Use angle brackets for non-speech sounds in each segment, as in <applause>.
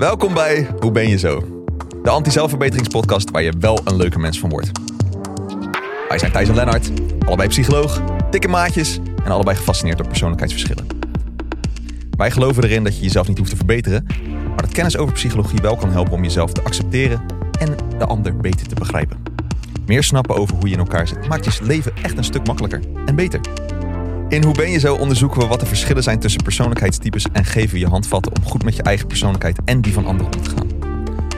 Welkom bij Hoe ben je zo? De anti-zelfverbeteringspodcast waar je wel een leuke mens van wordt. Wij zijn Thijs en Lennart, allebei psycholoog, dikke maatjes en allebei gefascineerd door persoonlijkheidsverschillen. Wij geloven erin dat je jezelf niet hoeft te verbeteren, maar dat kennis over psychologie wel kan helpen om jezelf te accepteren en de ander beter te begrijpen. Meer snappen over hoe je in elkaar zit maakt je leven echt een stuk makkelijker en beter. In Hoe ben je zo onderzoeken we wat de verschillen zijn tussen persoonlijkheidstypes en geven je handvatten om goed met je eigen persoonlijkheid en die van anderen om te gaan.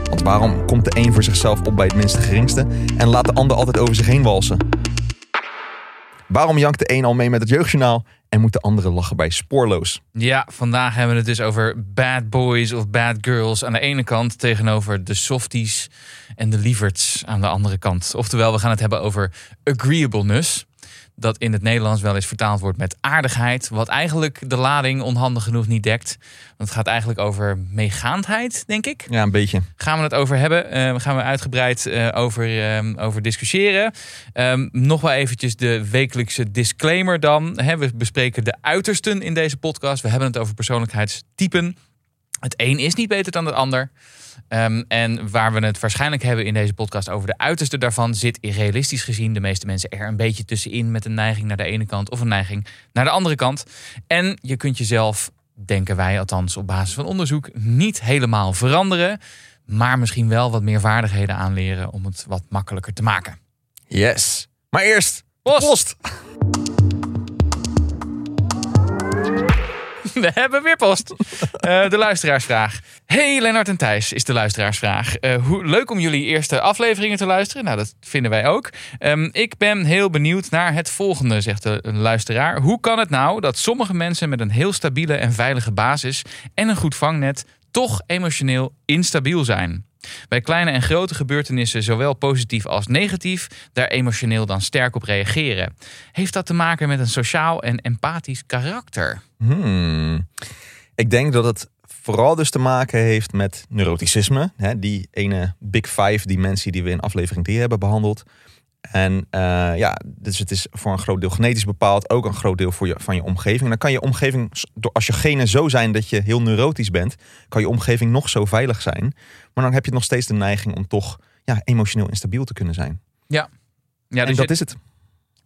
Want waarom komt de een voor zichzelf op bij het minste geringste en laat de ander altijd over zich heen walsen? Waarom jankt de een al mee met het jeugdjournaal en moet de andere lachen bij spoorloos? Ja, vandaag hebben we het dus over bad boys of bad girls aan de ene kant tegenover de softies en de lieverds aan de andere kant. Oftewel, we gaan het hebben over agreeableness dat in het Nederlands wel eens vertaald wordt met aardigheid. Wat eigenlijk de lading onhandig genoeg niet dekt. Want het gaat eigenlijk over meegaandheid, denk ik. Ja, een beetje. Gaan we het over hebben. Uh, gaan we uitgebreid uh, over, uh, over discussiëren. Um, nog wel eventjes de wekelijkse disclaimer dan. He, we bespreken de uitersten in deze podcast. We hebben het over persoonlijkheidstypen. Het een is niet beter dan het ander. Um, en waar we het waarschijnlijk hebben in deze podcast over de uiterste daarvan, zit realistisch gezien de meeste mensen er een beetje tussenin met een neiging naar de ene kant of een neiging naar de andere kant. En je kunt jezelf, denken wij althans op basis van onderzoek, niet helemaal veranderen, maar misschien wel wat meer vaardigheden aanleren om het wat makkelijker te maken. Yes. Maar eerst Post. post. <laughs> We hebben weer post. Uh, de luisteraarsvraag. Hey Lennart en Thijs is de luisteraarsvraag. Uh, hoe, leuk om jullie eerste afleveringen te luisteren. Nou, dat vinden wij ook. Um, ik ben heel benieuwd naar het volgende, zegt de luisteraar. Hoe kan het nou dat sommige mensen met een heel stabiele en veilige basis en een goed vangnet toch emotioneel instabiel zijn? Bij kleine en grote gebeurtenissen, zowel positief als negatief, daar emotioneel dan sterk op reageren. Heeft dat te maken met een sociaal en empathisch karakter? Hmm. Ik denk dat het vooral dus te maken heeft met neuroticisme. Hè, die ene big five dimensie die we in aflevering 3 hebben behandeld. En uh, ja, dus het is voor een groot deel genetisch bepaald, ook een groot deel voor je, van je omgeving. En dan kan je omgeving, als je genen zo zijn dat je heel neurotisch bent, kan je omgeving nog zo veilig zijn. Maar dan heb je nog steeds de neiging om toch ja, emotioneel instabiel te kunnen zijn. Ja, ja en dus dat je- is het.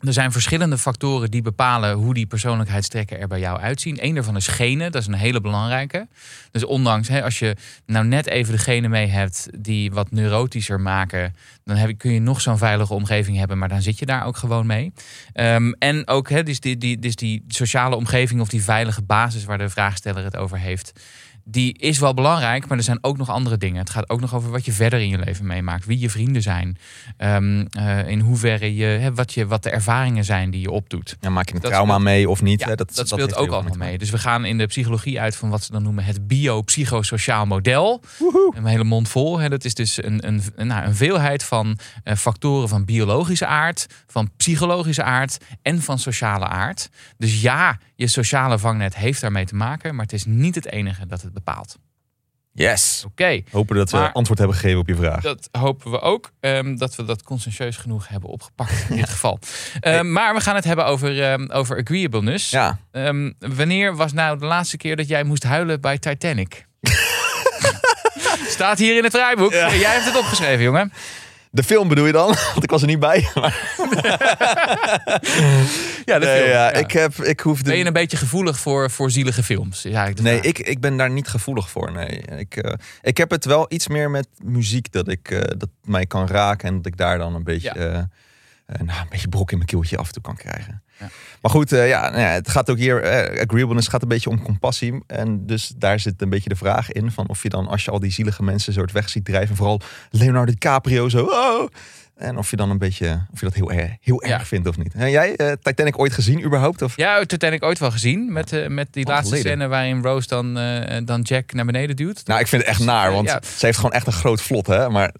Er zijn verschillende factoren die bepalen hoe die persoonlijkheidstrekken er bij jou uitzien. Eén daarvan is genen, dat is een hele belangrijke. Dus ondanks, hè, als je nou net even de genen mee hebt die wat neurotischer maken, dan heb, kun je nog zo'n veilige omgeving hebben, maar dan zit je daar ook gewoon mee. Ehm, en ook hè, dus die, die, dus die sociale omgeving of die veilige basis waar de vraagsteller het over heeft. Die is wel belangrijk, maar er zijn ook nog andere dingen. Het gaat ook nog over wat je verder in je leven meemaakt. Wie je vrienden zijn. Ehm, eh, in hoeverre je, wat, je, wat de ervaringen zijn die je opdoet. Ja, maak je een Dat trauma speelt- mee of niet? Ja, hè? dat, speelt ook allemaal mee. Dus we gaan in de psychologie uit van wat ze dan noemen het biopsychosociaal model. Een hele mond vol. Hè. Dat is dus een, een, een, nou, een veelheid van eh, factoren van biologische aard, van psychologische aard en van sociale aard. Dus ja, je sociale vangnet heeft daarmee te maken, maar het is niet het enige dat het bepaalt. Yes. Oké. Hopen dat we Maar- antwoord hebben gegeven op je vraag. Dat hopen we ook. ehm, dat we dat conscientieus genoeg hebben opgepakt in dit geval. Ehm, maar we gaan het hebben over, ehm, over agreeableness. Ja, Ehm, wanneer was nou de laatste keer dat jij moest huilen bij Titanic? <laughs> Staat hier in het draaiboek. Ja. Jij hebt het opgeschreven, jongen. De film bedoel je dan? <laughs> Want ik was er niet bij. Maar, <laughs> Ja, de nee, film. ja, Ja. Ik, heb, ik hoefde... Ben je een beetje gevoelig voor, voor zielige films? Nee, ik, ik ben daar niet gevoelig voor. Nee. Ik, eh, ik heb het wel iets meer met muziek dat, ik, eh, dat mij kan raken. En dat ik daar dan een beetje, Ja. Eh, nou, een beetje brok in mijn keeltje af en toe kan krijgen. Ja. Maar goed, eh, ja, nou ja, het gaat ook hier, eh, agreeableness gaat een beetje om compassie. En dus daar zit een beetje de vraag in van of je dan, als je al die zielige mensen zo het weg ziet drijven, vooral Leonardo DiCaprio zo, oh, en of je dan een beetje, of je dat heel, erg, heel Ja. erg vindt of niet. En jij, eh, Titanic ooit gezien überhaupt? Of? Ja, Titanic ooit wel gezien. Met, met die laatste geleden. scène waarin Rose dan, dan Jack naar beneden duwt. Nou, ik vind het echt naar, want Ja. ze heeft gewoon echt een groot vlot, hè. Maar...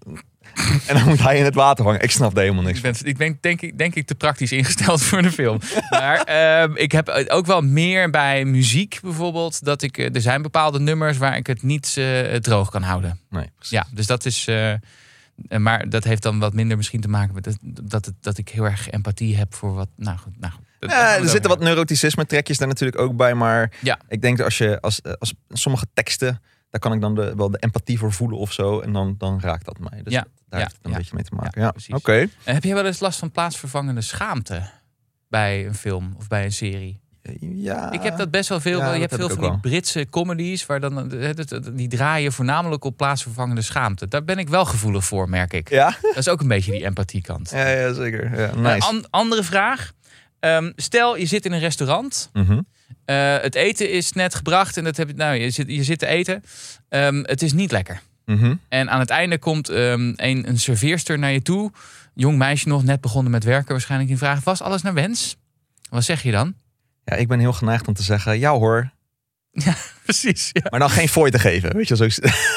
En dan moet hij in het water hangen. Ik snap er helemaal niks Ik ben, ik ben denk, ik, denk ik te praktisch ingesteld voor de film. <laughs> Maar ehm, ik heb ook wel meer bij muziek bijvoorbeeld. Dat ik, eh, er zijn bepaalde nummers waar ik het niet eh, droog kan houden. Nee. Ja, dus dat is. eh, eh, maar dat heeft dan wat minder misschien te maken met dat, dat, het, dat ik heel erg empathie heb voor wat. Nou goed, nou goed. Daar Ja, er zitten wat neuroticisme trekjes daar natuurlijk ook bij. Maar Ja. ik denk dat als je als, als sommige teksten daar kan ik dan de, wel de empathie voor voelen of zo. En dan, dan raakt dat mij. Dus Ja, daar ja, heeft het een ja. beetje mee te maken. Ja, oké. En heb jij wel eens last van plaatsvervangende schaamte bij een film of bij een serie? Ja. Ik heb dat best wel veel. je hebt heb veel van die Britse comedies waar dan eh, die draaien voornamelijk op plaatsvervangende schaamte. Daar ben ik wel gevoelig voor, merk ik. Ja? <laughs> Dat is ook een beetje die empathiekant. Ja, ja zeker. Ja, Een nice. an- andere vraag. Ehm, stel, je zit in een restaurant. Mhm. Eh, het eten is net gebracht en dat heb je, nou, je, zit, je zit te eten. Ehm, het is niet lekker. Mhm. En aan het einde komt ehm, een, een serveerster naar je toe. Jong meisje nog, net begonnen met werken. Waarschijnlijk die vraagt, was alles naar wens? Wat zeg je dan? Ja, ik ben heel geneigd om te zeggen, ja hoor. <laughs> Precies. Ja. Maar dan geen fooi te geven. Weet je, zo...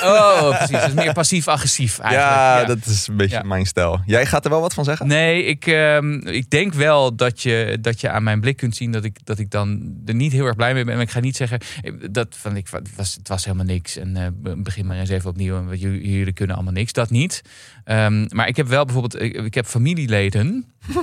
Oh, precies. Meer passief-agressief <laughs> eigenlijk. Ja, dat is een beetje Ja. mijn stijl. Jij gaat er wel wat van zeggen? Nee, ik, ehm, ik denk wel dat je, dat je aan mijn blik kunt zien dat ik, dat ik dan er niet heel erg blij mee ben. Maar ik ga niet zeggen eh, dat van ik was, het was helemaal niks. En be- begin maar eens even opnieuw. En jullie, kunnen allemaal niks. Dat niet. Ehm, maar ik heb wel bijvoorbeeld, ik, ik heb familieleden. <laughs>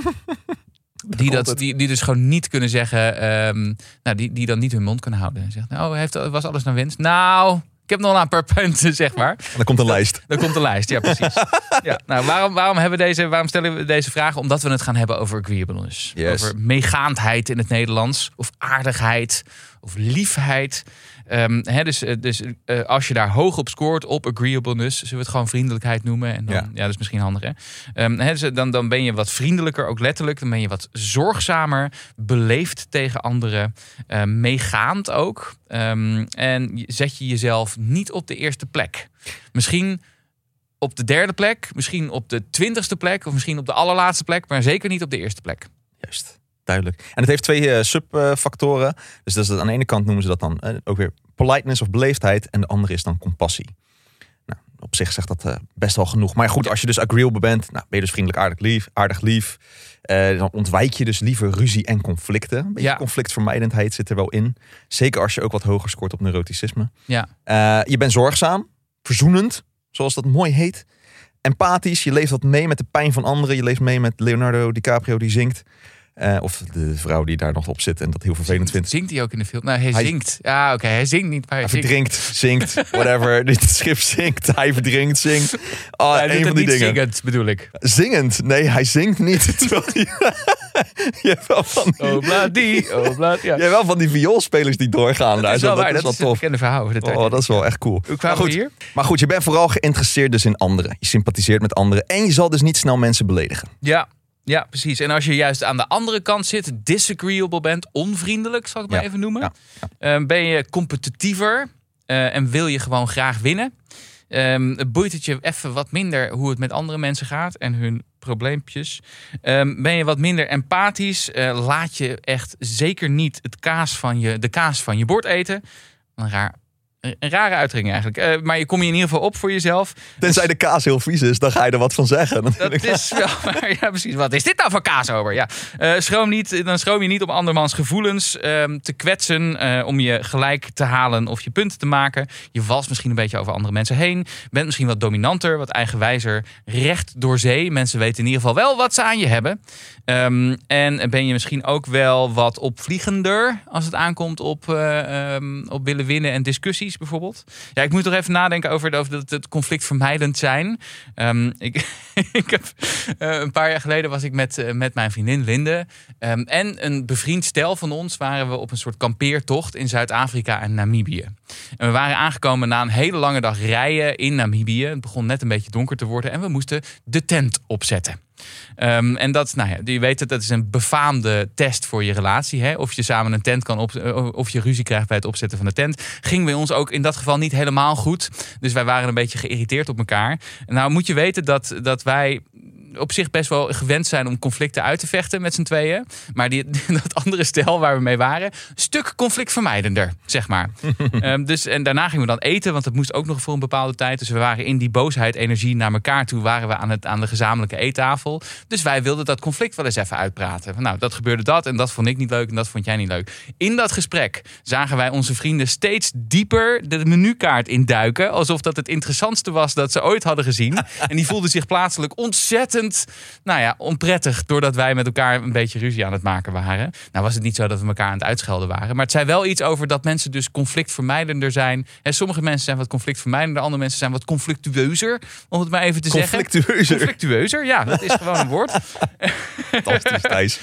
<laughs> Die, dat, die, die dus gewoon niet kunnen zeggen, ehm, nou, die, die dan niet hun mond kunnen houden. En zegt, nou, heeft, was alles naar wens? Nou, ik heb nog een paar <laughs> punten, zeg maar. En dan komt een lijst. Dan komt de lijst, ja precies. <laughs> ja, nou, waarom, waarom, hebben deze, waarom stellen we deze vragen? Omdat we het gaan hebben over agreeableness. Yes. Over meegaandheid in het Nederlands. Of aardigheid. Of liefheid. Ehm, hè, dus eh, dus eh, als je daar hoog op scoort op agreeableness, zullen we het gewoon vriendelijkheid noemen. En dan, ja. Ja. dat is misschien handig hè. Ehm, hè, dus dan, dan ben je wat vriendelijker, ook letterlijk. Dan ben je wat zorgzamer, beleefd tegen anderen, eh, meegaand ook. Ehm, en zet je jezelf niet op de eerste plek. Misschien op de derde plek, misschien op de twintigste plek, of misschien op de allerlaatste plek, maar zeker niet op de eerste plek. Juist, duidelijk. En het heeft twee eh, subfactoren. Dus dat is dat aan de ene kant noemen ze dat dan eh, ook weer politeness of beleefdheid. En de andere is dan compassie. Nou, op zich zegt dat eh, best wel genoeg. Maar goed, als je dus agreeable bent, nou, ben je dus vriendelijk aardig lief. Aardig lief. Dan ontwijk je dus liever ruzie en conflicten. Een beetje Ja. conflictvermijdendheid zit er wel in. Zeker als je ook wat hoger scoort op neuroticisme. Ja. Je bent zorgzaam, verzoenend, zoals dat mooi heet. Empathisch, je leeft wat mee met de pijn van anderen. Je leeft mee met Leonardo DiCaprio die zingt. Eh, of de vrouw die daar nog op zit en dat heel vervelend vindt. Zingt hij ook in de film? Nou, hij, Hij- zingt. Ja, oké, hij zingt niet, maar hij Hij zingt. verdrinkt, zingt, <laughs> whatever. Dit schip zingt, hij verdrinkt, zingt. Oh, een van die niet dingen. zingend, bedoel ik. Zingend? Nee, hij zingt niet. <laughs> Terwijl <laughs> je hebt wel van die, Obla die, obla ja. je hebt wel van die vioolspelers die doorgaan. Dat daar. is wel dat waar, is dat is wel tof. bekende verhaal. Oh, dat is wel echt cool. Hoe Maar kwamen goed, hier? maar goed, je bent vooral geïnteresseerd dus in anderen. Je sympathiseert met anderen. En je zal dus niet snel mensen beledigen. Ja, ja, precies. En als je juist aan de andere kant zit, disagreeable bent, onvriendelijk, zal ik maar even noemen. Ehm, ben je competitiever eh, en wil je gewoon graag winnen. Ehm, boeit het je even wat minder hoe het met andere mensen gaat en hun probleempjes. Ehm, ben je wat minder empathisch, eh, laat je echt zeker niet het kaas van je, de kaas van je bord eten. Een raar... Een rare uitdrukking eigenlijk. Eh, maar je kom je in ieder geval op voor jezelf. Tenzij de kaas heel vies is, dan ga je er wat van zeggen. <laughs> Dat is wel. <laughs> Ja, precies. Wat is dit nou voor kaas over? Ja. Eh, schroom niet, dan schroom je niet om andermans gevoelens ehm, te kwetsen. eh, om je gelijk te halen of je punten te maken. Je wals misschien een beetje over andere mensen heen. Bent misschien wat dominanter, wat eigenwijzer. Recht door zee. Mensen weten in ieder geval wel wat ze aan je hebben. Ehm, en ben je misschien ook wel wat opvliegender als het aankomt op, eh, ehm, op willen winnen en bijvoorbeeld. Ja, ik moet toch even nadenken over, over dat het conflictvermijdend zijn. Ehm, ik, <laughs> ik heb, eh, een paar jaar geleden was ik met, eh, met mijn vriendin Linde ehm, en een bevriend stel van ons waren we op een soort kampeertocht in Zuid-Afrika en Namibië. En we waren aangekomen na een hele lange dag rijden in Namibië. Het begon net een beetje donker te worden en we moesten de tent opzetten. Ehm, en dat, nou ja, je weet het, dat is een befaamde test voor je relatie. Hè? Of je samen een tent kan op, eh, of je ruzie krijgt bij het opzetten van de tent. Ging bij ons ook in dat geval niet helemaal goed. Dus wij waren een beetje geïrriteerd op elkaar. Nou moet je weten dat, dat wij op zich best wel gewend zijn om conflicten uit te vechten met z'n tweeën. Maar die, <laughs> dat andere stel waar we mee waren, een stuk conflictvermijdender, zeg maar. <laughs> Ehm, dus, en daarna gingen we dan eten, want het moest ook nog voor een bepaalde tijd. Dus we waren in die boosheid, energie naar elkaar toe, waren we aan, het, aan de gezamenlijke eettafel. Dus wij wilden dat conflict wel eens even uitpraten. Van, nou, dat gebeurde dat en dat vond ik niet leuk en dat vond jij niet leuk. In dat gesprek zagen wij onze vrienden steeds dieper de menukaart induiken. Alsof dat het interessantste was dat ze ooit hadden gezien. <laughs> En die voelden zich plaatselijk ontzettend ontzettend, nou ja, onprettig. Doordat wij met elkaar een beetje ruzie aan het maken waren. Nou was het niet zo dat we elkaar aan het uitschelden waren. Maar het zei wel iets over dat mensen dus conflictvermijdender zijn. En sommige mensen zijn wat conflictvermijdender. Andere mensen zijn wat conflictueuzer. Om het maar even te zeggen. Conflictueuzer. Conflictueuzer, ja. Dat is gewoon een woord. Fantastisch, Thijs.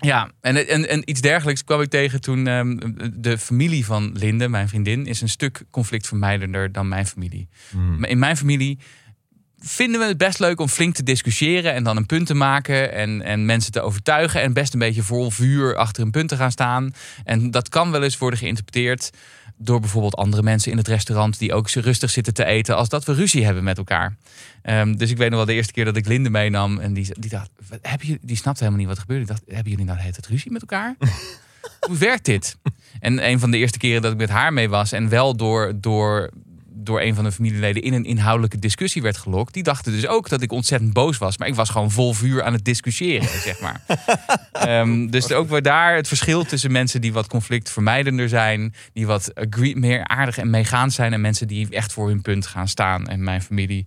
Ja, en, en, en iets dergelijks kwam ik tegen toen ehm, de familie van Linde, mijn vriendin, is een stuk conflictvermijdender dan mijn familie. Hmm. In mijn familie vinden we het best leuk om flink te discussiëren en dan een punt te maken en, en mensen te overtuigen en best een beetje vol vuur achter een punt te gaan staan. En dat kan wel eens worden geïnterpreteerd door bijvoorbeeld andere mensen in het restaurant die ook zo rustig zitten te eten als dat we ruzie hebben met elkaar. Ehm, dus ik weet nog wel de eerste keer dat ik Linde meenam en die, die dacht, wat, heb je, die snapte helemaal niet wat er gebeurde. Ik dacht, hebben jullie nou de hele tijd ruzie met elkaar? <laughs> Hoe werkt dit? En een van de eerste keren dat ik met haar mee was en wel door, door door een van de familieleden in een inhoudelijke discussie werd gelokt. Die dachten dus ook dat ik ontzettend boos was. Maar ik was gewoon vol vuur aan het discussiëren, <laughs> zeg maar. um, dus ook weer daar het verschil tussen mensen die wat conflictvermijdender zijn. Die wat agree, meer aardig en meegaand zijn. En mensen die echt voor hun punt gaan staan. En mijn familie,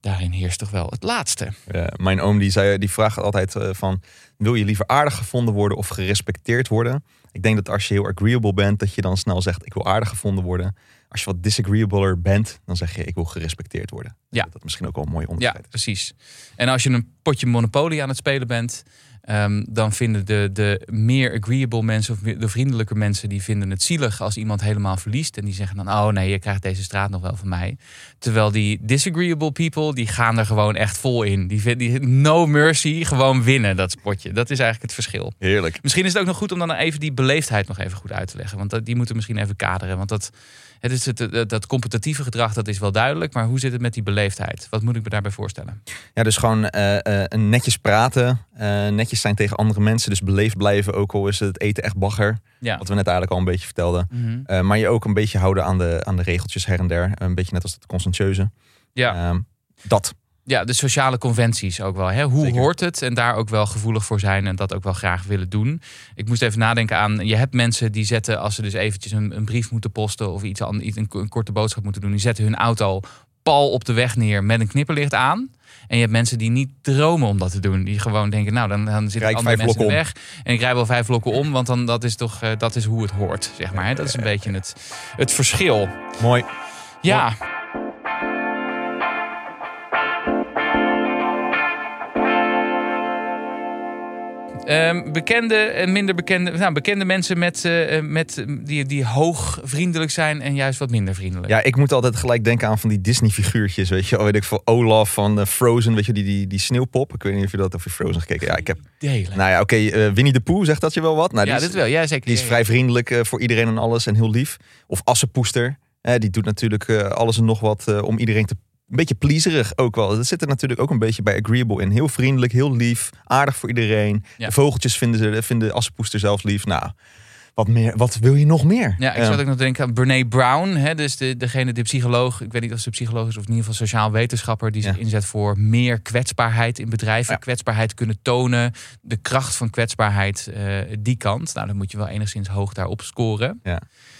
daarin heerst toch wel het laatste. Ja, mijn oom die, zei, die vraagt altijd uh, van... Wil je liever aardig gevonden worden of gerespecteerd worden? Ik denk dat als je heel agreeable bent, dat je dan snel zegt: Ik wil aardig gevonden worden. Als je wat disagreeabler bent, dan zeg je: Ik wil gerespecteerd worden. Ja. Dat is misschien ook wel een mooi onderscheid. Ja, precies. En als je een potje Monopoly aan het spelen bent, um, dan vinden de, de meer agreeable mensen of de vriendelijke mensen, die vinden het zielig als iemand helemaal verliest. En die zeggen dan: Oh nee, je krijgt deze straat nog wel van mij. Terwijl die disagreeable people, die gaan er gewoon echt vol in. Die, die no mercy, gewoon winnen dat spotje. Dat is eigenlijk het verschil. Heerlijk. Misschien is het ook nog goed om dan even die beleefdheid nog even goed uit te leggen. Want dat, die moeten we misschien even kaderen. Want dat, het is het, dat competitieve gedrag, dat is wel duidelijk. Maar hoe zit het met die beleefdheid? Wat moet ik me daarbij voorstellen? Ja, dus gewoon uh, uh, netjes praten. Uh, netjes zijn tegen andere mensen. Dus beleefd blijven, ook al is het eten echt bagger. Ja. Wat we net eigenlijk al een beetje vertelden. Mm -hmm. maar je ook een beetje houden aan de, aan de regeltjes her en der. Een beetje net als het conscientieuze. Ja. Ehm, dat. Ja, de sociale conventies ook wel. Hè? Hoe Zeker. hoort het? En daar ook wel gevoelig voor zijn en dat ook wel graag willen doen. Ik moest even nadenken aan, je hebt mensen die zetten, als ze dus eventjes een, een brief moeten posten of iets, iets een, een korte boodschap moeten doen, die zetten hun auto pal op de weg neer met een knipperlicht aan. En je hebt mensen die niet dromen om dat te doen. Die gewoon denken, nou, dan, dan zitten andere mensen in de weg. En ik rij wel vijf blokken om, want dan, dat is toch uh, dat is hoe het hoort, zeg maar. Hè? Dat is een beetje het, het verschil. Mooi. Ja. Um, bekende en minder bekende, nou, bekende mensen met, uh, met, die, die hoog vriendelijk zijn en juist wat minder vriendelijk. Ja, ik moet altijd gelijk denken aan van die Disney-figuurtjes. Weet je, weet ik voor Olaf van uh, Frozen, weet je, die, die, die sneeuwpop. Ik weet niet of je dat of je Frozen gekeken. Ja, ik heb. Delen. Nou ja, oké, okay, uh, Winnie de Pooh zegt dat je wel wat. Nou, ja, is, wel. Ja, zeker. Die is vrij vriendelijk voor iedereen en alles en heel lief. Of Assenpoester. die doet natuurlijk alles en nog wat om iedereen te een beetje pleaserig ook wel. Dat zit er natuurlijk ook een beetje bij agreeable in. Heel vriendelijk, heel lief, aardig voor iedereen. Ja. De vogeltjes vinden, ze, vinden Assenpoester zelf lief. Nou, wat, meer, wat wil je nog meer? Ja, ik zat ook nog te denken aan Brene Brown. Hè, dus de, degene, de psycholoog. Ik weet niet of ze psycholoog is of in ieder geval sociaal wetenschapper. Die zich Ja. inzet voor meer kwetsbaarheid in bedrijven. Ja. Kwetsbaarheid kunnen tonen. De kracht van kwetsbaarheid, eh, die kant. Nou, dan moet je wel enigszins hoog daarop scoren.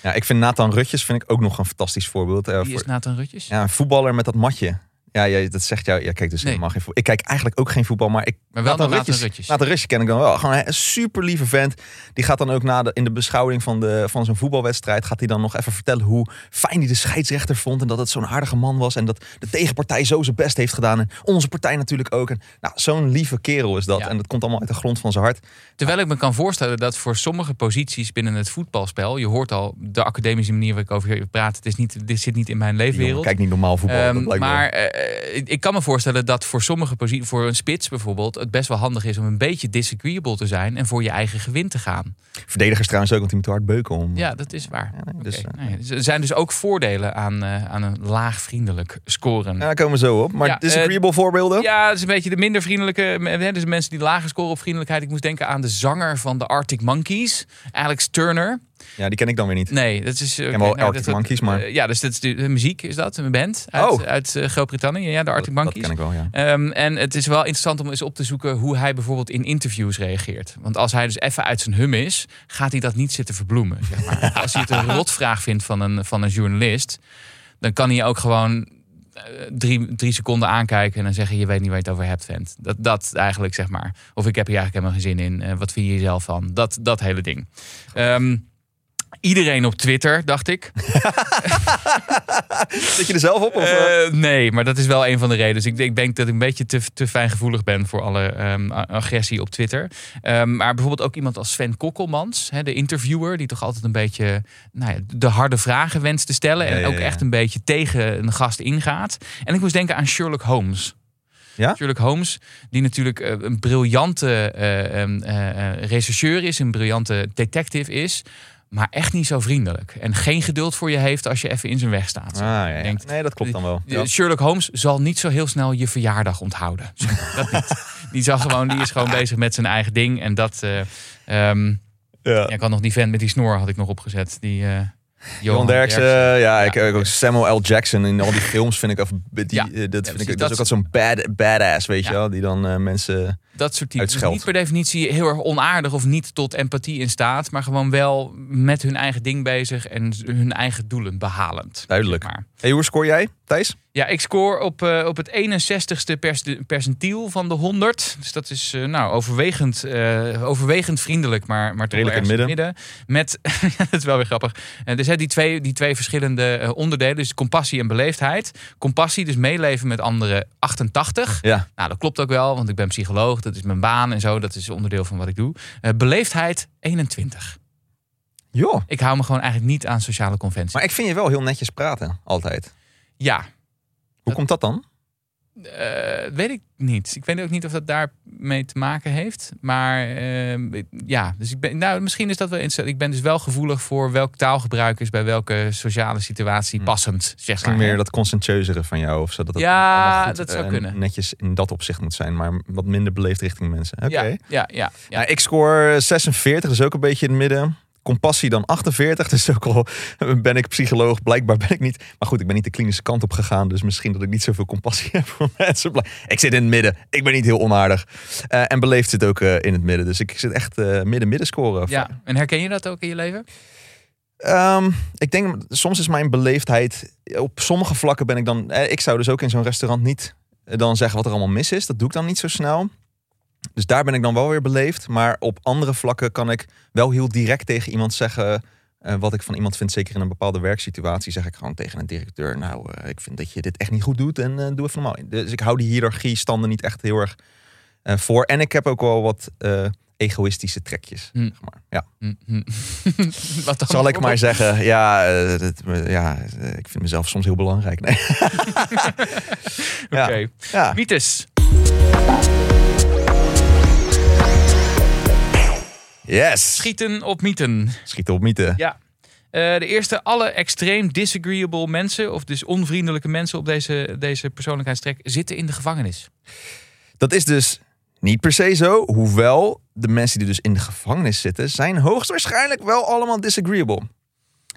Ja, ik vind Nathan Rutjes vind ik ook nog een fantastisch voorbeeld. Eh, Wie voor- is Nathan Rutjes? Ja, een voetballer met dat matje. Ja, ja, dat zegt jou. Ja, kijk, dus Nee. helemaal geen voetbal. Ik kijk eigenlijk ook geen voetbal, maar ik. Maar wel Nathan Nathan Rutjes- Rutjes. Nathan Rutjes ken ik dan wel. Gewoon een super lieve vent. Die gaat dan ook na de, in de beschouwing van, de, van zo'n voetbalwedstrijd. Gaat hij dan nog even vertellen hoe fijn hij de scheidsrechter vond. En dat het zo'n aardige man was. En dat de tegenpartij zo zijn best heeft gedaan. En onze partij natuurlijk ook. En, nou, zo'n lieve kerel is dat. Ja. En dat komt allemaal uit de grond van zijn hart. Terwijl ik me kan voorstellen dat voor sommige posities binnen het voetbalspel. Je hoort al de academische manier waar ik over praat. Het is niet, dit zit niet in mijn jongen leefwereld. kijkt niet normaal voetbal. Ehm, dat maar eh, ik kan me voorstellen dat voor sommige posities, voor een spits bijvoorbeeld, het best wel handig is om een beetje disagreeable te zijn en voor je eigen gewin te gaan. Verdedigers trouwens ook, want die moeten hard beuken om. Ja, dat is waar. Ja, nee, Oké, dus, eh, nee, er zijn dus ook voordelen aan, eh, aan een laag vriendelijk scoren. Ja, daar komen we zo op. Maar Ja, disagreeable voorbeelden? Ja, dat is een beetje de minder vriendelijke. hè, Dus mensen die lager scoren op vriendelijkheid. Ik moest denken aan de zanger van de Arctic Monkeys, Alex Turner. Ja, die ken ik dan weer niet. Nee, dat is. ken wel Arctic Monkeys, maar- eh, ja, dus dat is de, de muziek is dat, een band uit, Oh. uit eh, Groot-Brittannië. Ja, de Arctic dat, Monkeys. dat ken ik wel, ja. Ehm, en het is wel interessant om eens op te zoeken hoe hij bijvoorbeeld in interviews reageert. Want als hij dus even uit zijn hum is, gaat hij dat niet zitten verbloemen. Zeg maar. <laughs> als hij het een rotvraag vindt van een, van een journalist, dan kan hij ook gewoon eh, drie, drie seconden aankijken en dan zeggen je weet niet waar je het over hebt, vent. Dat, dat eigenlijk, zeg maar. Of ik heb hier eigenlijk helemaal geen zin in. Wat vind je jezelf van? Dat, dat hele ding. Ehm, iedereen op Twitter, dacht ik. <laughs> Zit je er zelf op? Of, eh? Eh, nee, maar dat is wel een van de redenen. Dus ik, ik denk dat ik een beetje te, te fijngevoelig ben voor alle ehm, agressie op Twitter. Ehm, maar bijvoorbeeld ook iemand als Sven Kokkelmans, hè, de interviewer, die toch altijd een beetje nou ja, de harde vragen wenst te stellen. En Ja, ja, ook echt een beetje tegen een gast ingaat. En ik moest denken aan Sherlock Holmes. Ja? Sherlock Holmes, die natuurlijk eh, een briljante eh, eh, rechercheur is, een briljante detective is. Maar echt niet zo vriendelijk. En geen geduld voor je heeft als je even in zijn weg staat. Ah, ja, ja. denkt- nee, dat klopt dan wel. Ja. Sherlock Holmes zal niet zo heel snel je verjaardag onthouden. Dat niet. <laughs> Die, zal gewoon, die is gewoon bezig met zijn eigen ding. En dat. ehm, Ja. ja, ik had nog die vent met die snor had ik nog opgezet. Die, eh Johan Derksen, ja, Ja. ik ik ook Samuel L. Jackson in al die films vind ik, of die, Ja. eh, dat vind ik, dat is ook altijd zo'n bad, badass, weet je wel, die dan eh, mensen. Dat soort typen. Dus niet per definitie heel erg onaardig of niet tot empathie in staat. Maar gewoon wel met hun eigen ding bezig en hun eigen doelen behalend. Duidelijk. zeg maar. Hey, hoe scoor jij, Thijs? Ja, ik scoor op, eh, op het 61ste pers percentiel van de 100. Dus dat is eh, nou, overwegend, eh, overwegend vriendelijk, maar, maar toch Redelijk in ergens Met, <laughs> dat is wel weer grappig. Dus hè, die, twee, die twee verschillende onderdelen, dus compassie en beleefdheid. Compassie, dus meeleven met anderen, 88. Ja. Nou, dat klopt ook wel, want ik ben psycholoog. Dat is mijn baan en zo. Dat is onderdeel van wat ik doe. Beleefdheid, 21. Joh. Ik hou me gewoon eigenlijk niet aan sociale conventies. Maar ik vind je wel heel netjes praten, altijd. ja, Hoe komt dat dan? Eh, weet ik niet. Ik weet ook niet of dat daarmee te maken heeft. Maar ehm, ja, dus ik ben, nou, misschien is dat wel interessant. Ik ben dus wel gevoelig voor welk taalgebruik is bij welke sociale situatie Hm. passend. Zeg Misschien maar, meer dat conscientieuzere van jou. Of zo, dat het Ja, goed, dat zou eh, kunnen. netjes in dat opzicht moet zijn, maar wat minder beleefd richting mensen. Oké. Ja, ja, ja, ja. Ja, ik score 46, dus ook een beetje in het midden. Compassie dan 48, <laughs> dus ook al ben ik psycholoog, blijkbaar ben ik niet. Maar goed, ik ben niet de klinische kant op gegaan, dus misschien dat ik niet zoveel compassie <laughs> heb voor mensen. Ik zit in het midden, ik ben niet heel onaardig. Eh, en beleefd zit ook eh, in het midden, dus ik zit echt eh, midden-midden scoren. ja. En herken je dat ook in je leven? Ehm, ik denk, soms is mijn beleefdheid, op sommige vlakken ben ik dan, eh, ik zou dus ook in zo'n restaurant niet eh, dan zeggen wat er allemaal mis is. Dat doe ik dan niet zo snel. Dus daar ben ik dan wel weer beleefd. Maar op andere vlakken kan ik wel heel direct tegen iemand zeggen eh, wat ik van iemand vind. Zeker in een bepaalde werksituatie zeg ik gewoon tegen een directeur. Nou, eh, ik vind dat je dit echt niet goed doet en eh, doe even normaal. Dus ik hou die hiërarchie standen niet echt heel erg voor. En ik heb ook wel wat egoïstische trekjes. Hm. Zeg maar. Ja. Hm, hm. <laughs> Wat dan Zal ik maar zeggen, ja, dat- ja, ik vind mezelf soms heel belangrijk. Nee. <laughs> <laughs> Oké. Ja. Mythes. Yes. Schieten op mythen. Schieten op mythe. Ja. Eh, de eerste, alle extreem disagreeable mensen, of dus onvriendelijke mensen op deze, deze persoonlijkheidstrek, zitten in de gevangenis. Dat is dus niet per se zo. Hoewel de mensen die dus in de gevangenis zitten, zijn hoogstwaarschijnlijk wel allemaal disagreeable.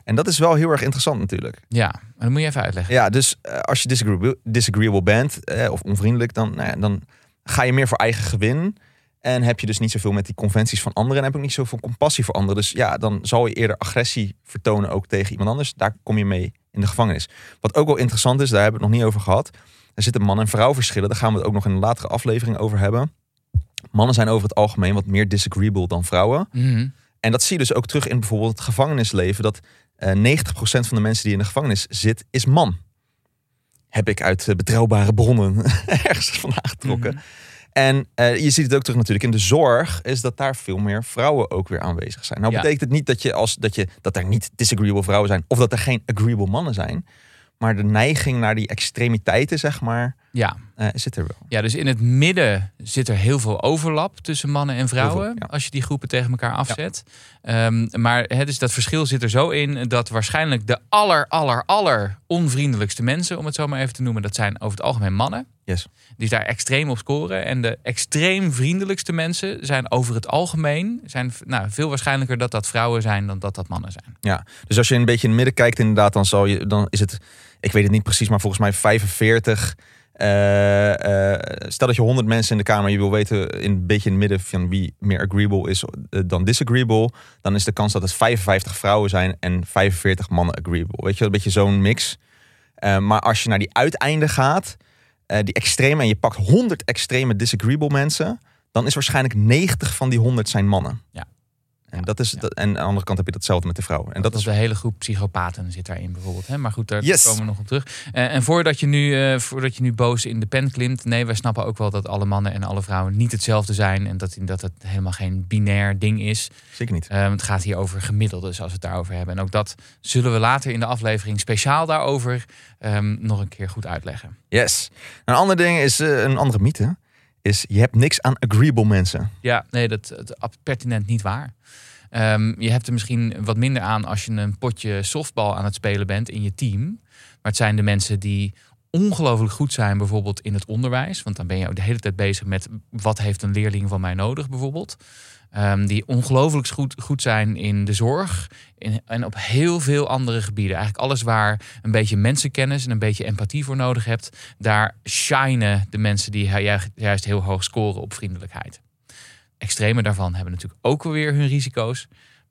En dat is wel heel erg interessant natuurlijk. Ja, dat moet je even uitleggen. Ja, dus eh, als je disagreeable, disagreeable bent eh, of onvriendelijk, dan, nou ja, dan ga je meer voor eigen gewin. En heb je dus niet zoveel met die conventies van anderen. En heb ook niet zoveel compassie voor anderen. Dus ja, dan zal je eerder agressie vertonen ook tegen iemand anders. Daar kom je mee in de gevangenis. Wat ook wel interessant is, daar hebben we het nog niet over gehad. Er zitten man- en vrouwverschillen. Daar gaan we het ook nog in een latere aflevering over hebben. Mannen zijn over het algemeen wat meer disagreeable dan vrouwen. Mhm. En dat zie je dus ook terug in bijvoorbeeld het gevangenisleven. Dat eh 90% van de mensen die in de gevangenis zit, is man. Heb ik uit eh, betrouwbare bronnen <laughs> ergens vandaan getrokken. Mhm. En eh, je ziet het ook terug natuurlijk in de zorg, is dat daar veel meer vrouwen ook weer aanwezig zijn. Nou Ja. betekent het niet dat, je als, dat, je, dat er niet disagreeable vrouwen zijn of dat er geen agreeable mannen zijn. Maar de neiging naar die extremiteiten, zeg maar, Ja. eh, zit er wel. ja, dus in het midden zit er heel veel overlap tussen mannen en vrouwen. Heel veel, ja. Als je die groepen tegen elkaar afzet. Ehm, maar hè, dus dat verschil zit er zo in dat waarschijnlijk de aller, aller, aller onvriendelijkste mensen, om het zo maar even te noemen, dat zijn over het algemeen mannen. Yes. Die daar extreem op scoren. En de extreem vriendelijkste mensen zijn over het algemeen zijn, nou, veel waarschijnlijker dat dat vrouwen zijn dan dat dat mannen zijn. Ja, dus als je een beetje in het midden kijkt, inderdaad, dan, zal je, dan is het, ik weet het niet precies, maar volgens mij 45. eh, eh, stel dat je 100 mensen in de kamer, je wil weten in een beetje in het midden van wie meer agreeable is eh, dan disagreeable, dan is de kans dat het 55 vrouwen zijn en 45 mannen agreeable. Weet je, een beetje zo'n mix. Maar als je naar die uiteinden gaat, eh, die extreme, en je pakt 100 extreme disagreeable mensen, dan is waarschijnlijk 90 van die 100 zijn mannen. Ja. En, dat is, dat, en aan de andere kant heb je datzelfde met de vrouwen. En dat is de hele groep psychopaten zit daarin bijvoorbeeld. Hè? Maar goed, daar Yes. komen we nog op terug. Eh, en voordat je, nu, eh, voordat je nu boos in de pen klimt. Nee, wij snappen ook wel dat alle mannen en alle vrouwen niet hetzelfde zijn. En dat, dat het helemaal geen binair ding is. zeker niet. Eh, het gaat hier over gemiddeldes als we het daarover hebben. En ook dat zullen we later in de aflevering speciaal daarover ehm, nog een keer goed uitleggen. Yes. Een ander ding is, een andere mythe, is je hebt niks aan agreeable mensen. Ja, nee, dat is pertinent niet waar. Ehm, je hebt er misschien wat minder aan als je een potje softbal aan het spelen bent in je team. Maar het zijn de mensen die ongelooflijk goed zijn, bijvoorbeeld in het onderwijs. Want dan ben je ook de hele tijd bezig met wat heeft een leerling van mij nodig, bijvoorbeeld. Ehm, die ongelooflijk goed, goed zijn in de zorg en op heel veel andere gebieden. Eigenlijk alles waar een beetje mensenkennis en een beetje empathie voor nodig hebt. Daar shinen de mensen die ju- juist heel hoog scoren op vriendelijkheid. Extreme daarvan hebben natuurlijk ook weer hun risico's.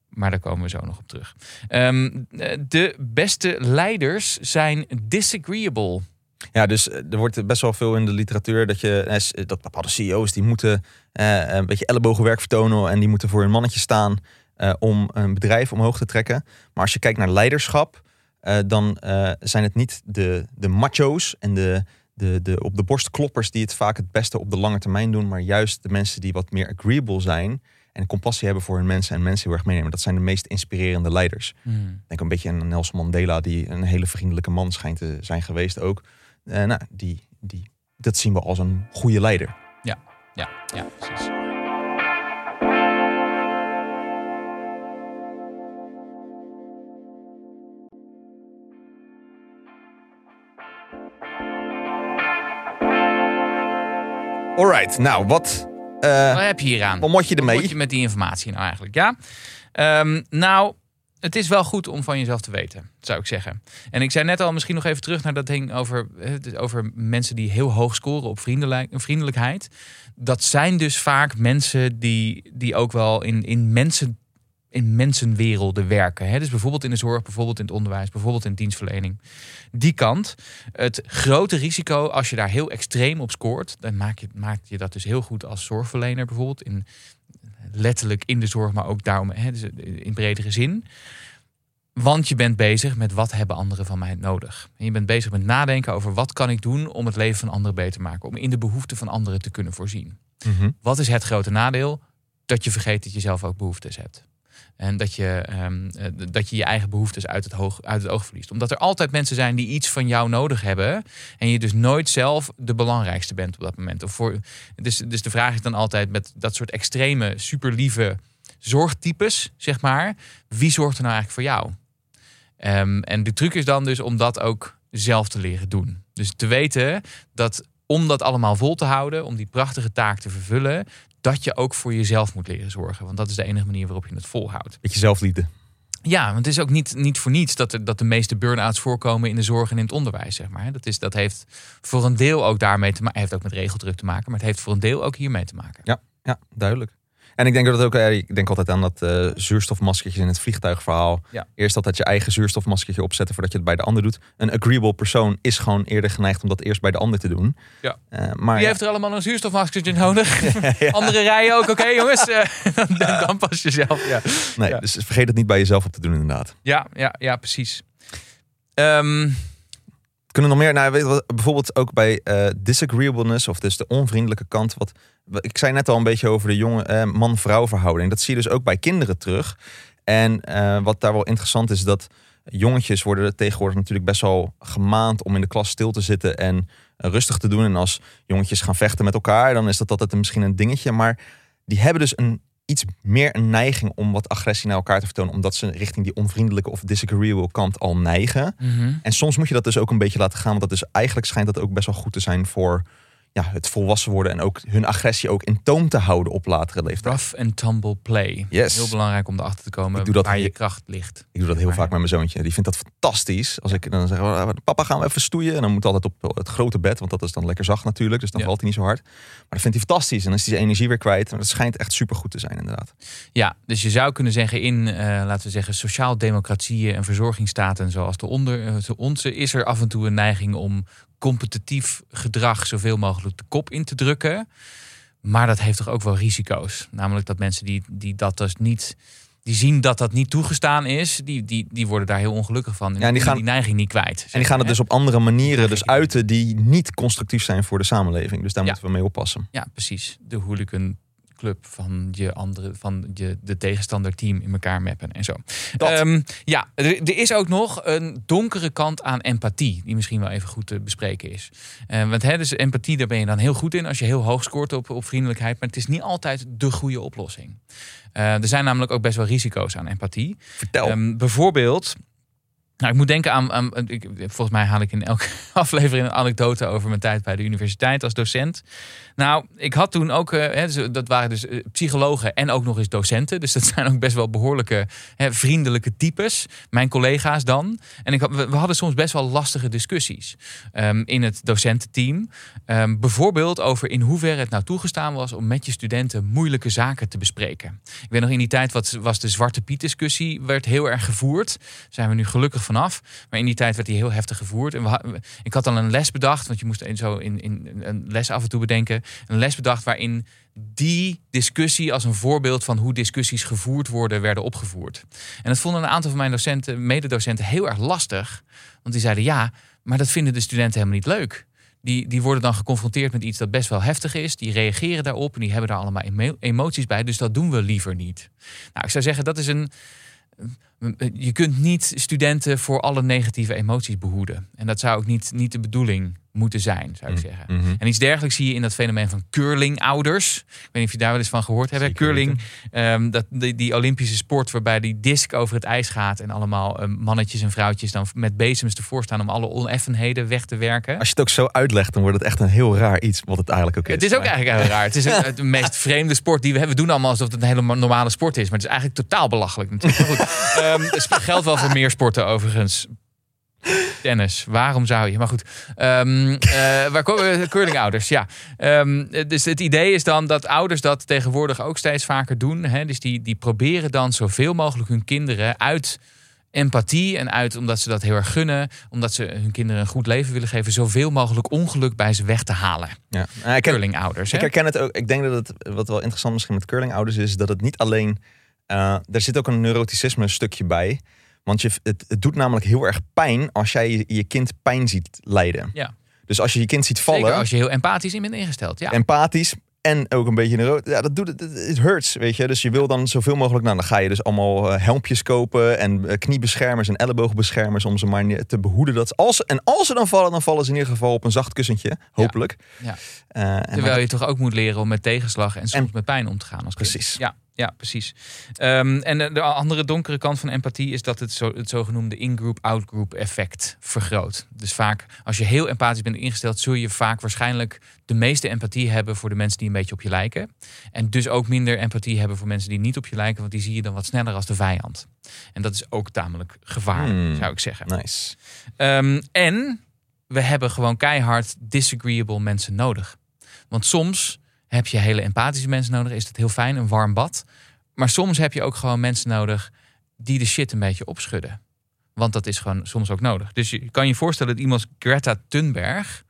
Maar daar komen we zo nog op terug. Ehm, eh, de beste leiders zijn disagreeable. Ja, dus eh, er wordt best wel veel in de literatuur dat, je, eh, s- dat bepaalde CEO's die moeten eh, een beetje ellebogenwerk vertonen en die moeten voor hun mannetje staan eh, om een bedrijf omhoog te trekken. Maar als je kijkt naar leiderschap, eh, dan eh, zijn het niet de, de macho's en de, de, de op de borst kloppers die het vaak het beste op de lange termijn doen, maar juist de mensen die wat meer agreeable zijn en compassie hebben voor hun mensen en mensen heel erg meenemen. Dat zijn de meest inspirerende leiders. Denk een beetje aan Nelson Mandela, die een hele vriendelijke man schijnt te zijn geweest ook. Eh, nou, die, die, dat zien we als een goede leider. Ja, ja, precies. Alright, nou, wat, eh, Wat heb je hier aan? wat moet je Wat ermee? moet je met die informatie nou eigenlijk? Ja, Ehm, nou, het is wel goed om van jezelf te weten, zou ik zeggen. En ik zei net al, misschien nog even terug naar dat ding over, eh, over mensen die heel hoog scoren op vriendelijk, vriendelijkheid. Dat zijn dus vaak mensen die, die ook wel in, in mensen in mensenwerelden werken. Hè? Dus bijvoorbeeld in de zorg, bijvoorbeeld in het onderwijs, bijvoorbeeld in dienstverlening. Die kant. Het grote risico, als je daar heel extreem op scoort, dan maak je, maak je dat dus heel goed als zorgverlener, bijvoorbeeld in letterlijk in de zorg, maar ook daarom hè, dus in bredere zin. Want je bent bezig met wat hebben anderen van mij nodig. En je bent bezig met nadenken over wat kan ik doen om het leven van anderen beter te maken, om in de behoeften van anderen te kunnen voorzien. Mhm. Wat is het grote nadeel? Dat je vergeet dat je zelf ook behoeftes hebt. En dat je, ehm, eh, dat je je eigen behoeftes uit het, uit het oog verliest. Omdat er altijd mensen zijn die iets van jou nodig hebben. En je dus nooit zelf de belangrijkste bent op dat moment. Of voor, dus, dus de vraag is dan altijd met dat soort extreme, super lieve zorgtypes, zeg maar. Wie zorgt er nou eigenlijk voor jou? Ehm, en de truc is dan dus om dat ook zelf te leren doen. Dus te weten dat om dat allemaal vol te houden, om die prachtige taak te vervullen, dat je ook voor jezelf moet leren zorgen. Want dat is de enige manier waarop je het volhoudt. Beetje zelfliefde. Ja, want het is ook niet, niet voor niets dat, er, dat de meeste burn-outs voorkomen in de zorg en in het onderwijs. Zeg maar. dat, is, dat heeft voor een deel ook daarmee te maken. heeft ook met regeldruk te maken, maar het heeft voor een deel ook hiermee te maken. Ja, ja, duidelijk. En ik denk dat het ook, eh, ik denk altijd aan dat eh zuurstofmaskertje in het vliegtuigverhaal. Ja. Eerst altijd je eigen zuurstofmaskertje opzetten voordat je het bij de ander doet. Een agreeable persoon is gewoon eerder geneigd om dat eerst bij de ander te doen. Ja. Eh, maar ja, heeft er allemaal een zuurstofmaskertje nodig? <laughs> Andere rijen ook. Oké jongens, <laughs> dan, dan pas jezelf. Ja. nee, dus vergeet het niet bij jezelf op te doen inderdaad. Ja, ja, ja, precies. Ehm, Kunnen nog meer, nou, bijvoorbeeld ook bij eh, disagreeableness, of dus de onvriendelijke kant. Wat, ik zei net al een beetje over de jonge eh, man-vrouw verhouding. Dat zie je dus ook bij kinderen terug. En eh, wat daar wel interessant is, dat jongetjes worden tegenwoordig natuurlijk best wel gemaand om in de klas stil te zitten en rustig te doen. En als jongetjes gaan vechten met elkaar, dan is dat altijd misschien een dingetje. Maar die hebben dus een iets meer een neiging om wat agressie naar elkaar te vertonen, omdat ze richting die onvriendelijke of disagreeable kant al neigen. mhm. En soms moet je dat dus ook een beetje laten gaan. Want dat is eigenlijk schijnt dat ook best wel goed te zijn voor ja, het volwassen worden en ook hun agressie ook in toom te houden op latere leeftijd. Rough and tumble play. Yes. Heel belangrijk om erachter te komen Ik doe dat waar je kracht ligt. Ik doe dat heel Maar- vaak met mijn zoontje. Die vindt dat fantastisch. Als ik dan zeg, "Oh, papa gaan we even stoeien. En dan moet altijd op het grote bed, want dat is dan lekker zacht natuurlijk. Dus dan Ja. valt hij niet zo hard. Maar dat vindt hij fantastisch. En dan is hij zijn energie weer kwijt. Maar dat schijnt echt super goed te zijn inderdaad. Ja, dus je zou kunnen zeggen in, eh, laten we zeggen, sociaal-democratieën en verzorgingsstaten zoals de, onder, eh, onze, is er af en toe een neiging om competitief gedrag zoveel mogelijk de kop in te drukken. Maar dat heeft toch ook wel risico's. Namelijk dat mensen die, die dat dus niet. Die zien dat dat niet toegestaan is, die, die, die worden daar heel ongelukkig van. En Ja, en die gaan- die neiging niet kwijt. En die gaan het dus op andere manieren dus uiten die niet constructief zijn voor de samenleving. Dus daar Ja. moeten we mee oppassen. Ja, precies. De hooligan club van je andere van je de tegenstander team in elkaar mappen en zo. Ehm, ja, er, er is ook nog een donkere kant aan empathie die misschien wel even goed te bespreken is. Eh, want hè, dus empathie daar ben je dan heel goed in als je heel hoog scoort op, op vriendelijkheid, maar het is niet altijd de goede oplossing. Eh, er zijn namelijk ook best wel risico's aan empathie. Vertel. Ehm, bijvoorbeeld, nou, ik moet denken aan, aan ik, volgens mij haal ik in elke <laughs> aflevering een anekdote over mijn tijd bij de universiteit als docent. Nou, ik had toen ook, eh, hè, dus, dat waren dus eh, psychologen en ook nog eens docenten. Dus dat <laughs> zijn ook best wel behoorlijke hè, vriendelijke types. Mijn collega's dan. En ik, we, hadden soms best wel lastige discussies ehm, in het docententeam. Ehm, bijvoorbeeld over in hoeverre het nou toegestaan was om met je studenten moeilijke zaken te bespreken. Ik weet nog in die tijd wat, was de Zwarte Piet discussie werd heel erg gevoerd. Zijn we nu gelukkig Maar in die tijd werd die heel heftig gevoerd. En ik had dan een les bedacht, want je moest zo in, in een les af en toe bedenken. Een les bedacht waarin die discussie als een voorbeeld van hoe discussies gevoerd worden, werden opgevoerd. En dat vonden een aantal van mijn docenten, mededocenten heel erg lastig. Want die zeiden ja, maar dat vinden de studenten helemaal niet leuk. Die, die worden dan geconfronteerd met iets dat best wel heftig is. Die reageren daarop en die hebben daar allemaal emo- emoties bij. Dus dat doen we liever niet. Nou, ik zou zeggen, dat is een. Je kunt niet studenten voor alle negatieve emoties behoeden. En dat zou ook niet, niet de bedoeling moeten zijn, zou ik zeggen. Mhm. En iets dergelijks zie je in dat fenomeen van curlingouders. Ik weet niet of je daar wel eens van gehoord hebt. Curling, ehm, dat, die, die Olympische sport waarbij die disc over het ijs gaat... en allemaal ehm, mannetjes en vrouwtjes dan met bezems ervoor staan... om alle oneffenheden weg te werken. Als je het ook zo uitlegt, dan wordt het echt een heel raar iets. Wat het eigenlijk ook is. Het is ook eigenlijk heel raar. Het is een- de meest <laughs> vreemde sport die we hebben. We doen allemaal alsof het een hele normale sport is. Maar het is eigenlijk totaal belachelijk natuurlijk. Maar goed, <laughs> ehm, het geldt wel voor meer sporten overigens. Tennis, waarom zou je? Maar goed, Ehm eh waar komen we? Curlingouders, ja. Ehm, dus het idee is dan dat ouders dat tegenwoordig ook steeds vaker doen. Hè? Dus die, die proberen dan zoveel mogelijk hun kinderen uit empathie en uit omdat ze dat heel erg gunnen, omdat ze hun kinderen een goed leven willen geven, zoveel mogelijk ongeluk bij ze weg te halen. Ja. Ik, Curlingouders. ik hè? herken het ook. Ik denk dat het, wat wel interessant misschien met curlingouders is, dat het niet alleen... eh er zit ook een neuroticisme stukje bij. Want je, het, het doet namelijk heel erg pijn als jij je, je kind pijn ziet lijden. Ja. Dus als je je kind ziet vallen, Zeker als je heel empathisch in bent ingesteld. Ja. empathisch en ook een beetje neuro... Ja, dat doet het. Het hurts, weet je. Dus je wil dan zoveel mogelijk... Nou, dan ga je dus allemaal eh, helmpjes kopen en eh, kniebeschermers en elleboogbeschermers om ze maar te behoeden. Dat als, en als ze dan vallen, dan vallen ze in ieder geval op een zacht kussentje. Hopelijk. Ja. Terwijl je toch ook moet leren om met tegenslag en soms met pijn om te gaan als kind. Precies. Ja, ja precies. Ehm, en de, de andere donkere kant van empathie is dat het, zo, het zogenoemde in-group, out-group effect vergroot. Dus vaak, als je heel empathisch bent ingesteld, zul je vaak waarschijnlijk de meeste empathie hebben voor de mensen die een beetje op je lijken. En dus ook minder empathie hebben voor mensen die niet op je lijken, want die zie je dan wat sneller als de vijand. En dat is ook tamelijk gevaarlijk, Hmm. zou ik zeggen. Nice. Ehm, en we hebben gewoon keihard disagreeable mensen nodig. Want soms heb je hele empathische mensen nodig. Is dat heel fijn, een warm bad. Maar soms heb je ook gewoon mensen nodig die de shit een beetje opschudden. Want dat is gewoon soms ook nodig. Dus je kan je voorstellen dat iemand als Greta Thunberg...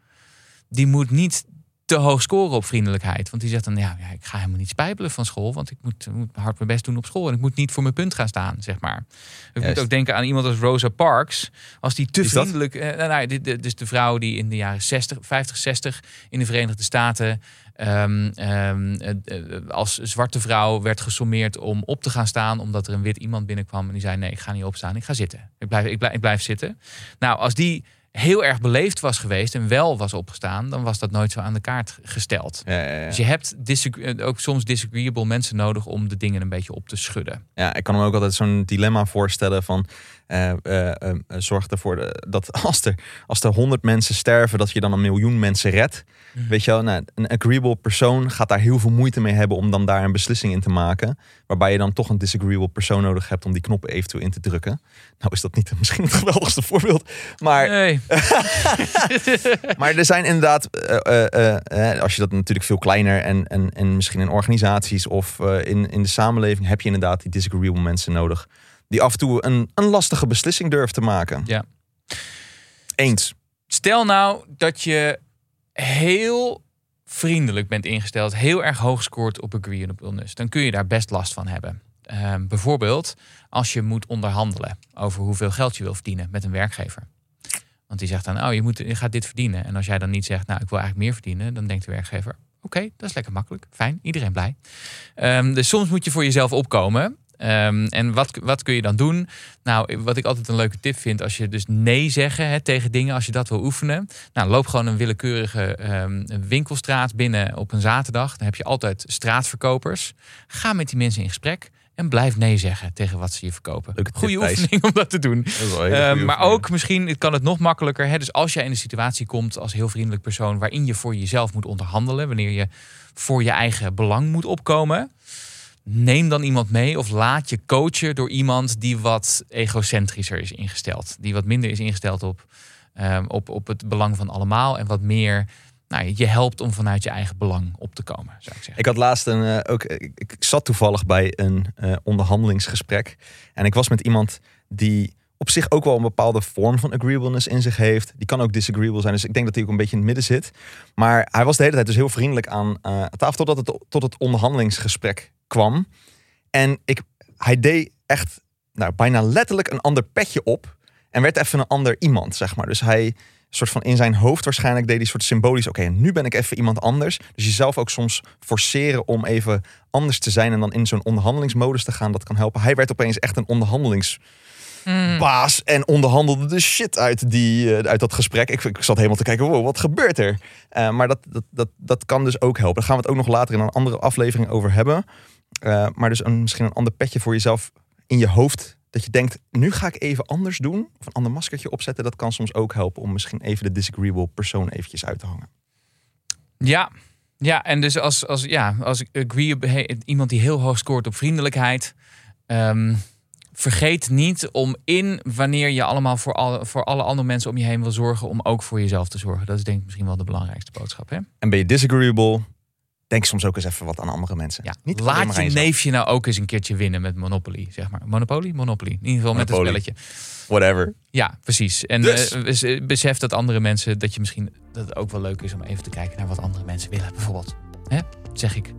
die moet niet te hoog scoren op vriendelijkheid. Want die zegt dan, ja, ja ik ga helemaal niet spijbelen van school... want ik moet, moet hard mijn best doen op school... en ik moet niet voor mijn punt gaan staan, zeg maar. Ik moet ook denken aan iemand als Rosa Parks. Als die te is vriendelijk... eh, nou, nou, dit- dit- dus de vrouw die in de jaren 60, 50, 60... in de Verenigde Staten... ehm, ehm, eh, als zwarte vrouw werd gesommeerd om op te gaan staan... omdat er een wit iemand binnenkwam en die zei... nee, ik ga niet opstaan, ik ga zitten. Ik blijf, ik blijf, ik blijf zitten. Nou, als die heel erg beleefd was geweest en wel was opgestaan... dan was dat nooit zo aan de kaart gesteld. Ja, ja, ja. Dus je hebt eh, ook soms disagreeable mensen nodig... om de dingen een beetje op te schudden. Ja, ik kan me ook altijd zo'n dilemma voorstellen van... eh, eh, eh, zorg ervoor dat <laughs> als er, als er 100 mensen sterven, dat je dan een miljoen mensen redt. Mhm. Weet je wel, nou, een agreeable persoon gaat daar heel veel moeite mee hebben om dan daar een beslissing in te maken. Waarbij je dan toch een disagreeable persoon nodig hebt om die knoppen eventueel in te drukken. Nou is dat niet <laughs> misschien het geweldigste voorbeeld. Maar, Nee. <laughs> maar er zijn inderdaad, als je dat natuurlijk veel kleiner en, en, en misschien in organisaties of in, in de samenleving heb je inderdaad die disagreeable mensen nodig. Die af en toe een, een lastige beslissing durven te maken. Ja. Eens. Stel nou dat je heel vriendelijk bent ingesteld, heel erg hoog scoort op agreeableness, dan kun je daar best last van hebben. Ehm, bijvoorbeeld als je moet onderhandelen over hoeveel geld je wil verdienen met een werkgever. Want die zegt dan, oh, je, moet, je gaat dit verdienen. En als jij dan niet zegt, nou, ik wil eigenlijk meer verdienen, dan denkt de werkgever, oké, dat is lekker makkelijk, fijn, iedereen blij. Ehm, dus soms moet je voor jezelf opkomen. Ehm, en wat, wat kun je dan doen? Nou, wat ik altijd een leuke tip vind, als je dus nee zeggen hè, tegen dingen, als je dat wil oefenen. Nou, loop gewoon een willekeurige ehm, winkelstraat binnen op een zaterdag. Dan heb je altijd straatverkopers. Ga met die mensen in gesprek en blijf nee zeggen tegen wat ze je verkopen. Goede oefening om dat te doen. Dat Eh, goede maar oefening. ook misschien kan het nog makkelijker. Hè? Dus als jij in een situatie komt als heel vriendelijk persoon waarin je voor jezelf moet onderhandelen, wanneer je voor je eigen belang moet opkomen, neem dan iemand mee of laat je coachen door iemand die wat egocentrischer is ingesteld, die wat minder is ingesteld op, ehm, op, op het belang van allemaal en wat meer nou, je helpt om vanuit je eigen belang op te komen, zou ik zeggen. Ik had laatst een, eh, ook, ik, zat toevallig bij een eh, onderhandelingsgesprek. En ik was met iemand die op zich ook wel een bepaalde vorm van agreeableness in zich heeft. Die kan ook disagreeable zijn. Dus ik denk dat hij ook een beetje in het midden zit. Maar hij was de hele tijd dus heel vriendelijk aan eh, tafel totdat het tot het onderhandelingsgesprek kwam. En ik, hij deed echt nou, bijna letterlijk een ander petje op. En werd even een ander iemand, zeg maar. Dus hij soort van in zijn hoofd waarschijnlijk deed hij soort symbolisch. Oké, nu ben ik even iemand anders. Dus jezelf ook soms forceren om even anders te zijn en dan in zo'n onderhandelingsmodus te gaan. Dat kan helpen. Hij werd opeens echt een onderhandelingsbaas en onderhandelde de shit uit, die, eh, uit dat gesprek. Ik, ik zat helemaal te kijken, wow, wat gebeurt er? Eh, maar dat, dat, dat, dat kan dus ook helpen. Daar gaan we het ook nog later in een andere aflevering over hebben. Eh, maar dus een, misschien een ander petje voor jezelf in je hoofd. Dat je denkt, nu ga ik even anders doen. Of een ander maskertje opzetten. Dat kan soms ook helpen om misschien even de disagreeable persoon eventjes uit te hangen. Ja, ja en dus als, als, ja, als ik agree, iemand die heel hoog scoort op vriendelijkheid. ehm, vergeet niet om in wanneer je allemaal voor alle, voor alle andere mensen om je heen wil zorgen, om ook voor jezelf te zorgen. Dat is denk ik misschien wel de belangrijkste boodschap. Hè? En ben je disagreeable, denk soms ook eens even wat aan andere mensen. Ja, Niet alleen laat je neefje nou ook eens een keertje winnen met Monopoly, zeg maar. Monopoly? Monopoly. In ieder geval met een spelletje. Whatever. Ja, precies. En Dus- eh, bes- besef dat andere mensen, dat je misschien, dat het ook wel leuk is om even te kijken naar wat andere mensen willen, bijvoorbeeld. Hè? Zeg ik.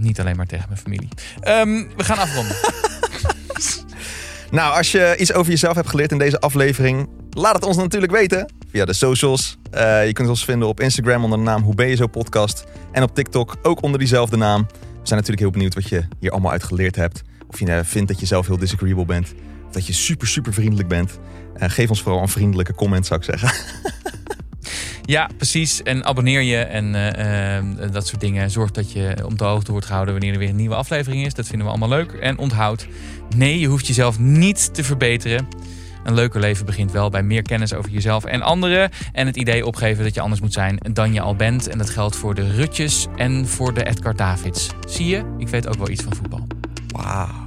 Niet alleen maar tegen mijn familie. Ehm, we gaan afronden. <laughs> <laughs> Nou, als je iets over jezelf hebt geleerd in deze aflevering, laat het ons natuurlijk weten via de socials. Eh, je kunt ons vinden op Instagram onder de naam Hoe ben je zo podcast. En op TikTok ook onder diezelfde naam. We zijn natuurlijk heel benieuwd wat je hier allemaal uit geleerd hebt. Of je eh, vindt dat je zelf heel disagreeable bent. Of dat je super, super vriendelijk bent. Eh, geef ons vooral een vriendelijke comment, zou ik zeggen. <laughs> Ja, precies. En abonneer je en eh, eh, dat soort dingen. Zorg dat je op de hoogte wordt gehouden wanneer er weer een nieuwe aflevering is. Dat vinden we allemaal leuk. En onthoud, nee, je hoeft jezelf niet te verbeteren. Een leuker leven begint wel bij meer kennis over jezelf en anderen. En het idee opgeven dat je anders moet zijn dan je al bent. En dat geldt voor de Rutjes en voor de Edgar Davids. Zie je? Ik weet ook wel iets van voetbal. Wauw.